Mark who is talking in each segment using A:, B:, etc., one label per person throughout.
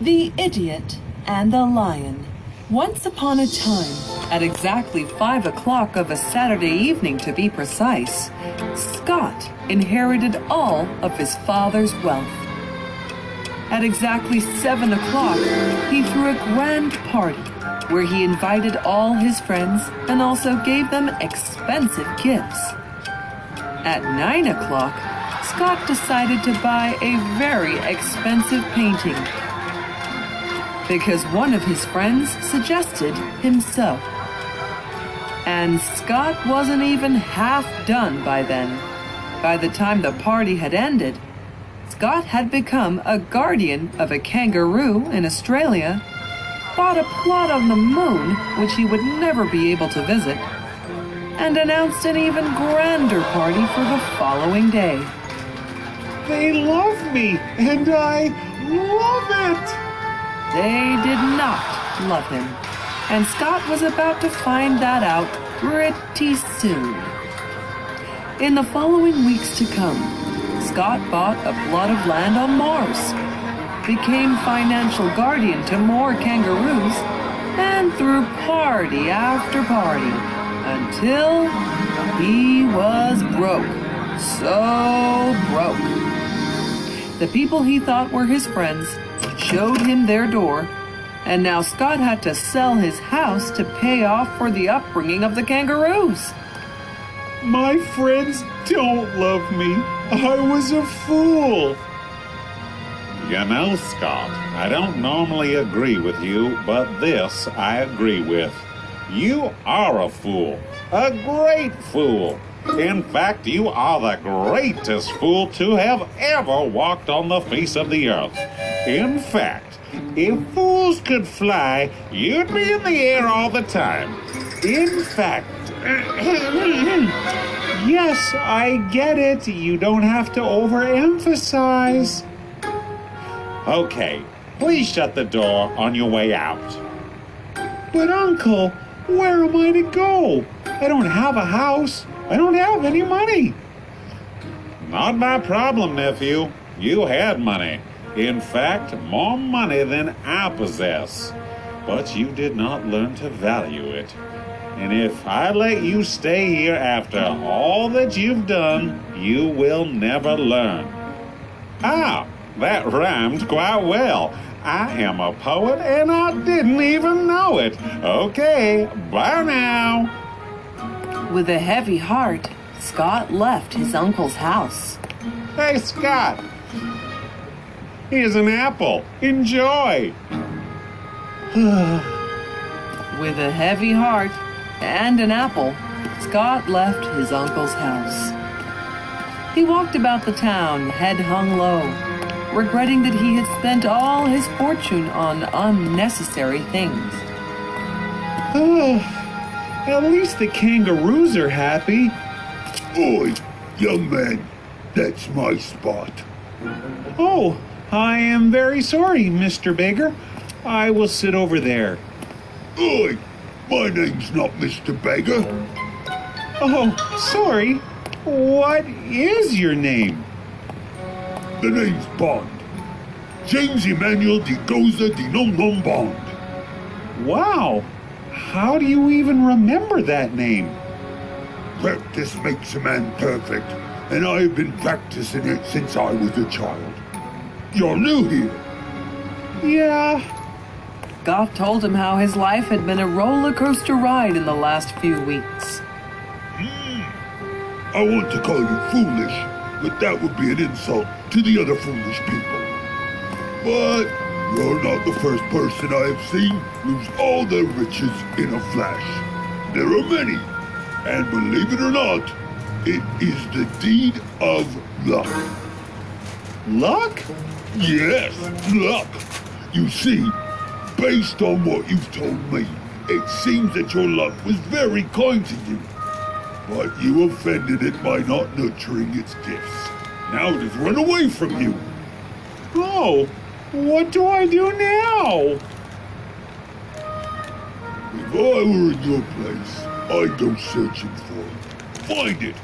A: The Idiot and the Lion. Once upon a time, at exactly five o'clock of a Saturday evening to be precise, Scott inherited all of his father's wealth. At exactly seven o'clock, he threw a grand party where he invited all his friends and also gave them expensive gifts. At nine o'clock, Scott decided to buy a very expensive painting because one of his friends suggested himself. And Scott wasn't even half done by then. By the time the party had ended, Scott had become a guardian of a kangaroo in Australia, bought a plot on the moon which he would never be able to visit, and announced an even grander party for the following day.
B: They love me, and I love it!
A: They did not love him, and Scott was about to find that out pretty soon. In the following weeks to come, Scott bought a plot of land on Mars, became financial guardian to more kangaroos, and threw party after party until he was broke. So broke. The people he thought were his friends showed him their door, and now Scott had to sell his house to pay off for the upbringing of the kangaroos.
B: My friends don't love me. I was a fool.
C: You know, Scott, I don't normally agree with you, but this I agree with. You are a fool. A great fool. In fact, you are the greatest fool to have ever walked on the face of the earth. In fact, if fools could fly, you'd be in the air all the time. In fact,
B: yes, I get it. You don't have to overemphasize.
C: Okay, please shut the door on your way out.
B: But, Uncle, where am I to go? I don't have a house. I don't have any money.
C: Not my problem, nephew. You had money. In fact, more money than I possess. But you did not learn to value it. And if I let you stay here after all that you've done, you will never learn. Ah, that rhymed quite well. I am a poet and I didn't even know it. Okay, bye now.
A: With a heavy heart, Scott left his uncle's house.
C: Hey, Scott. Here's an apple. Enjoy.
A: With a heavy heart and an apple, Scott left his uncle's house. He walked about the town, head hung low, regretting that he had spent all his fortune on unnecessary things.
B: At least the kangaroos are happy.
D: Oi, young man, that's my spot.
B: Oh, I am very sorry, Mr. Beggar. I will sit over there.
D: Oi, my name's not Mr. Beggar.
B: Oh, sorry. What is your name?
D: The name's Bond. James Emmanuel de Goza de Nom Nom Bond.
B: Wow. How do you even remember that name?
D: Practice makes a man perfect, and I've been practicing it since I was a child. You're new here.
B: Yeah.
A: Scott told him how his life had been a roller coaster ride in the last few weeks. Hmm.
D: I want to call you foolish, but that would be an insult to the other foolish people. But you're not the first person I have seen lose all their riches in a flash. There are many, and believe it or not, it is the deed of luck.
B: Luck?
D: Yes, luck. You see, based on what you've told me, it seems that your luck was very kind to you. But you offended it by not nurturing its gifts. Now it has run away from you.
B: Oh, what do I do now?
D: If I were in your place, I'd go searching for it. Find it.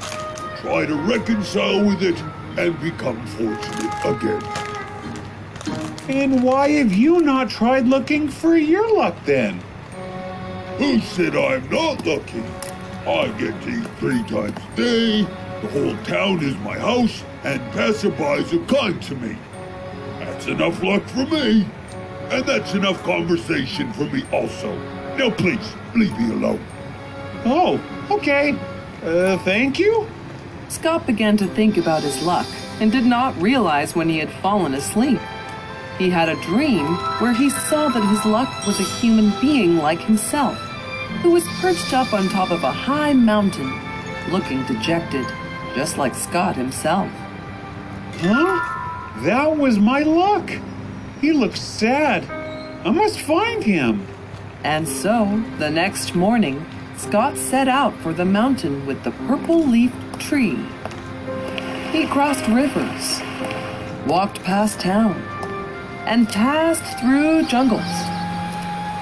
D: Try to reconcile with it and become fortunate again.
B: And why have you not tried looking for your luck then?
D: Who said I'm not lucky? I get to eat three times a day, the whole town is my house, and passerbys are kind to me. That's enough luck for me. And that's enough conversation for me also. Now please, leave me alone.
B: Oh, okay. Uh, thank you?
A: Scott began to think about his luck and did not realize when he had fallen asleep. He had a dream where he saw that his luck was a human being like himself, who was perched up on top of a high mountain, looking dejected, just like Scott himself.
B: Huh? That was my luck. He looks sad. I must find him.
A: And so, the next morning, Scott set out for the mountain with the purple leafed tree. He crossed rivers, walked past town, and passed through jungles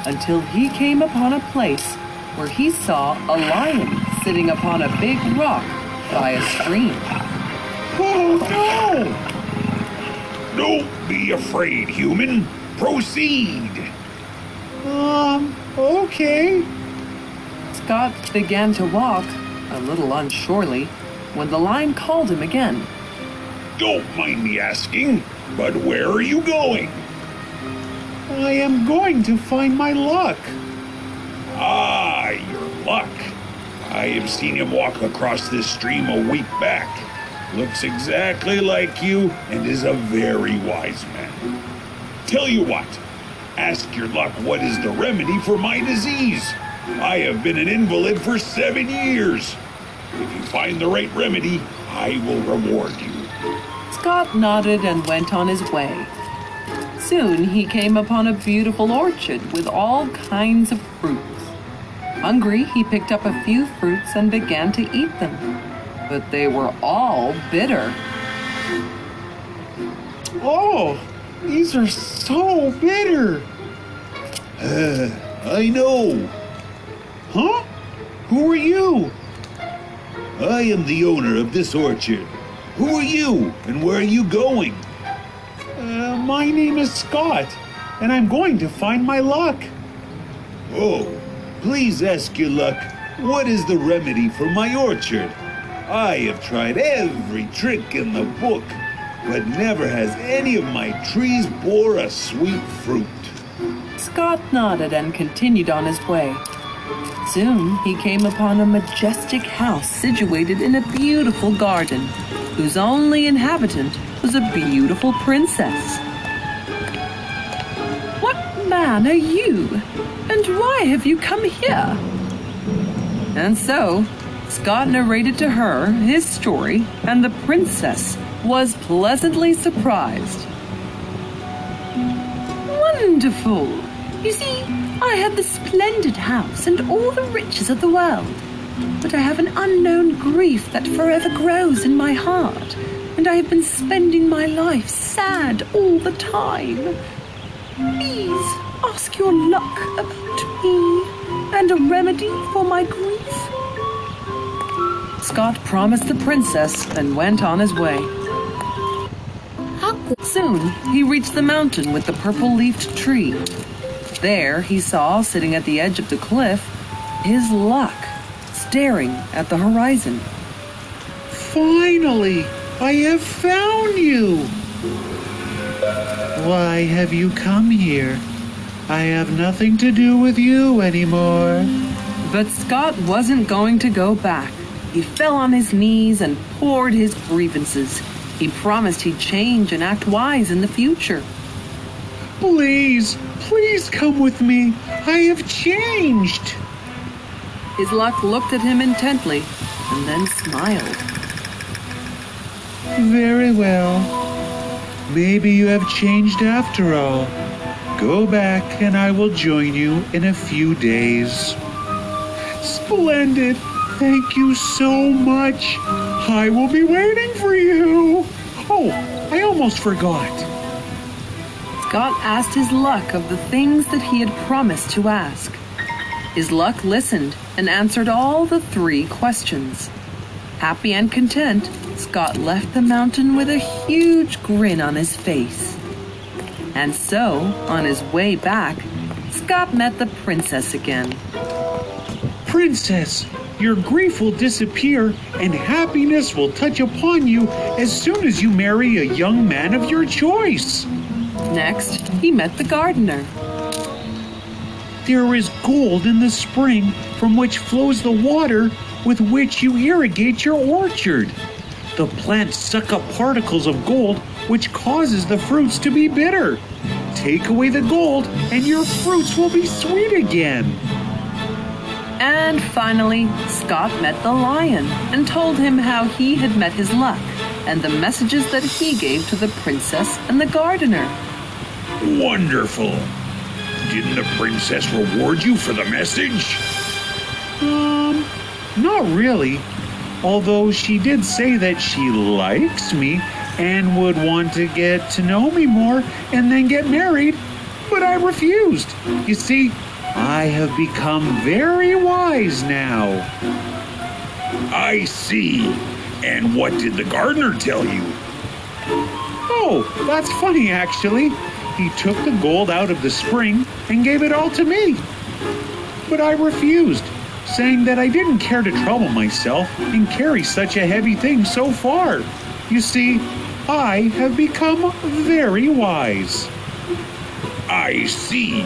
A: until he came upon a place where he saw a lion sitting upon a big rock by a stream.
B: Oh no!
D: Don't be afraid, human. Proceed.
B: Um, okay.
A: Scott began to walk, a little unsurely, when the lion called him again.
D: Don't mind me asking, but where are you going?
B: I am going to find my luck.
D: Ah, your luck. I have seen him walk across this stream a week back. Looks exactly like you and is a very wise man. Tell you what, ask your luck what is the remedy for my disease. I have been an invalid for seven years. If you find the right remedy, I will reward you.
A: Scott nodded and went on his way. Soon he came upon a beautiful orchard with all kinds of fruits. Hungry, he picked up a few fruits and began to eat them. But they were all bitter.
B: Oh, these are so bitter.
D: Uh, I know.
B: Huh? Who are you?
D: I am the owner of this orchard. Who are you and where are you going?
B: Uh, my name is Scott, and I'm going to find my luck.
D: Oh, please ask your luck, what is the remedy for my orchard? I have tried every trick in the book, but never has any of my trees bore a sweet fruit.
A: Scott nodded and continued on his way. Soon he came upon a majestic house situated in a beautiful garden, whose only inhabitant was a beautiful princess. What man are you? And why have you come here? And so, Scott narrated to her his story, and the princess was pleasantly surprised. Wonderful! You see, I have the splendid house and all the riches of the world. But I have an unknown grief that forever grows in my heart, and I have been spending my life sad all the time. Please ask your luck about me and a remedy for my grief. Scott promised the princess and went on his way. Soon he reached the mountain with the purple leafed tree. There he saw, sitting at the edge of the cliff, his luck, staring at the horizon.
B: Finally, I have found you. Why have you come here? I have nothing to do with you anymore.
A: But Scott wasn't going to go back. He fell on his knees and poured his grievances. He promised he'd change and act wise in the future.
B: Please, please come with me. I have changed.
A: His luck looked at him intently and then smiled.
B: Very well. Maybe you have changed after all. Go back and I will join you in a few days. Splendid. Thank you so much. I will be waiting for you. Oh, I almost forgot.
A: Scott asked his luck of the things that he had promised to ask. His luck listened and answered all the three questions. Happy and content, Scott left the mountain with a huge grin on his face. And so, on his way back, Scott met the princess again.
B: Princess, your grief will disappear and happiness will touch upon you as soon as you marry a young man of your choice.
A: Next, he met the gardener.
B: There is gold in the spring from which flows the water with which you irrigate your orchard. The plants suck up particles of gold, which causes the fruits to be bitter. Take away the gold, and your fruits will be sweet again.
A: And finally, Scott met the lion and told him how he had met his luck and the messages that he gave to the princess and the gardener.
D: Wonderful. Didn't the princess reward you for the message?
B: Um, not really. Although she did say that she likes me and would want to get to know me more and then get married, but I refused. You see, I have become very wise now.
D: I see. And what did the gardener tell you?
B: Oh, that's funny actually. He took the gold out of the spring and gave it all to me. But I refused, saying that I didn't care to trouble myself and carry such a heavy thing so far. You see, I have become very wise.
D: I see.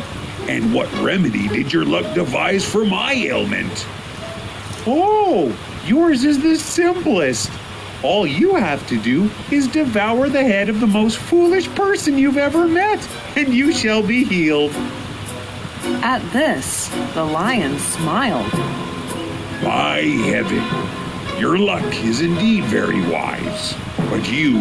D: And what remedy did your luck devise for my ailment?
B: Oh, yours is the simplest. All you have to do is devour the head of the most foolish person you've ever met, and you shall be healed.
A: At this, the lion smiled.
D: By heaven, your luck is indeed very wise. But you,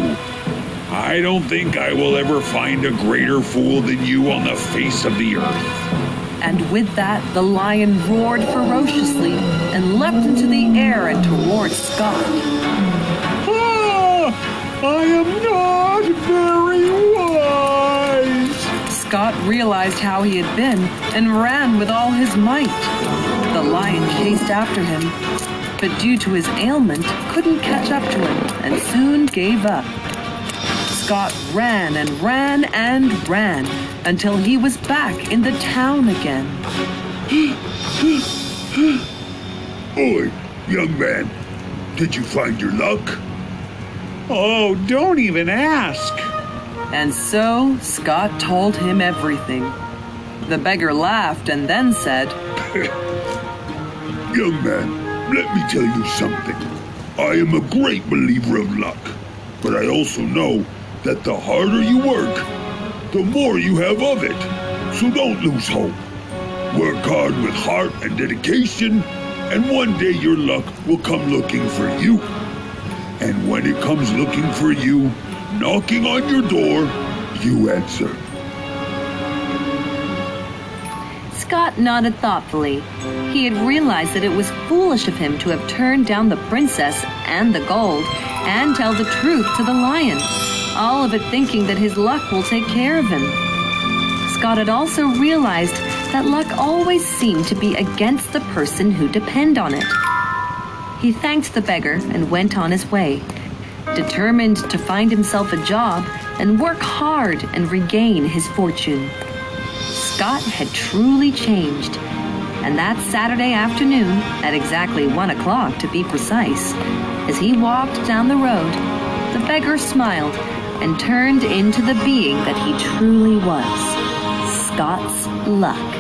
D: I don't think I will ever find a greater fool than you on the face of the earth.
A: And with that, the lion roared ferociously and leapt into the air and towards Scott.
B: Ah, I am not very wise.
A: Scott realized how he had been and ran with all his might. The lion chased after him, but due to his ailment, couldn't catch up to him and soon gave up. Scott ran and ran and ran until he was back in the town again.
D: Oi, young man, did you find your luck?
B: Oh, don't even ask.
A: And so Scott told him everything. The beggar laughed and then said,
D: Young man, let me tell you something. I am a great believer of luck, but I also know that the harder you work, the more you have of it. So don't lose hope. Work hard with heart and dedication, and one day your luck will come looking for you. And when it comes looking for you, knocking on your door, you answer.
E: Scott nodded thoughtfully. He had realized that it was foolish of him to have turned down the princess and the gold and tell the truth to the lion, all of it thinking that his luck will take care of him. Scott had also realized that luck always seemed to be against the person who depend on it. He thanked the beggar and went on his way, determined to find himself a job and work hard and regain his fortune. Scott had truly changed. And that Saturday afternoon, at exactly one o'clock to be precise, as he walked down the road, the beggar smiled and turned into the being that he truly was Scott's luck.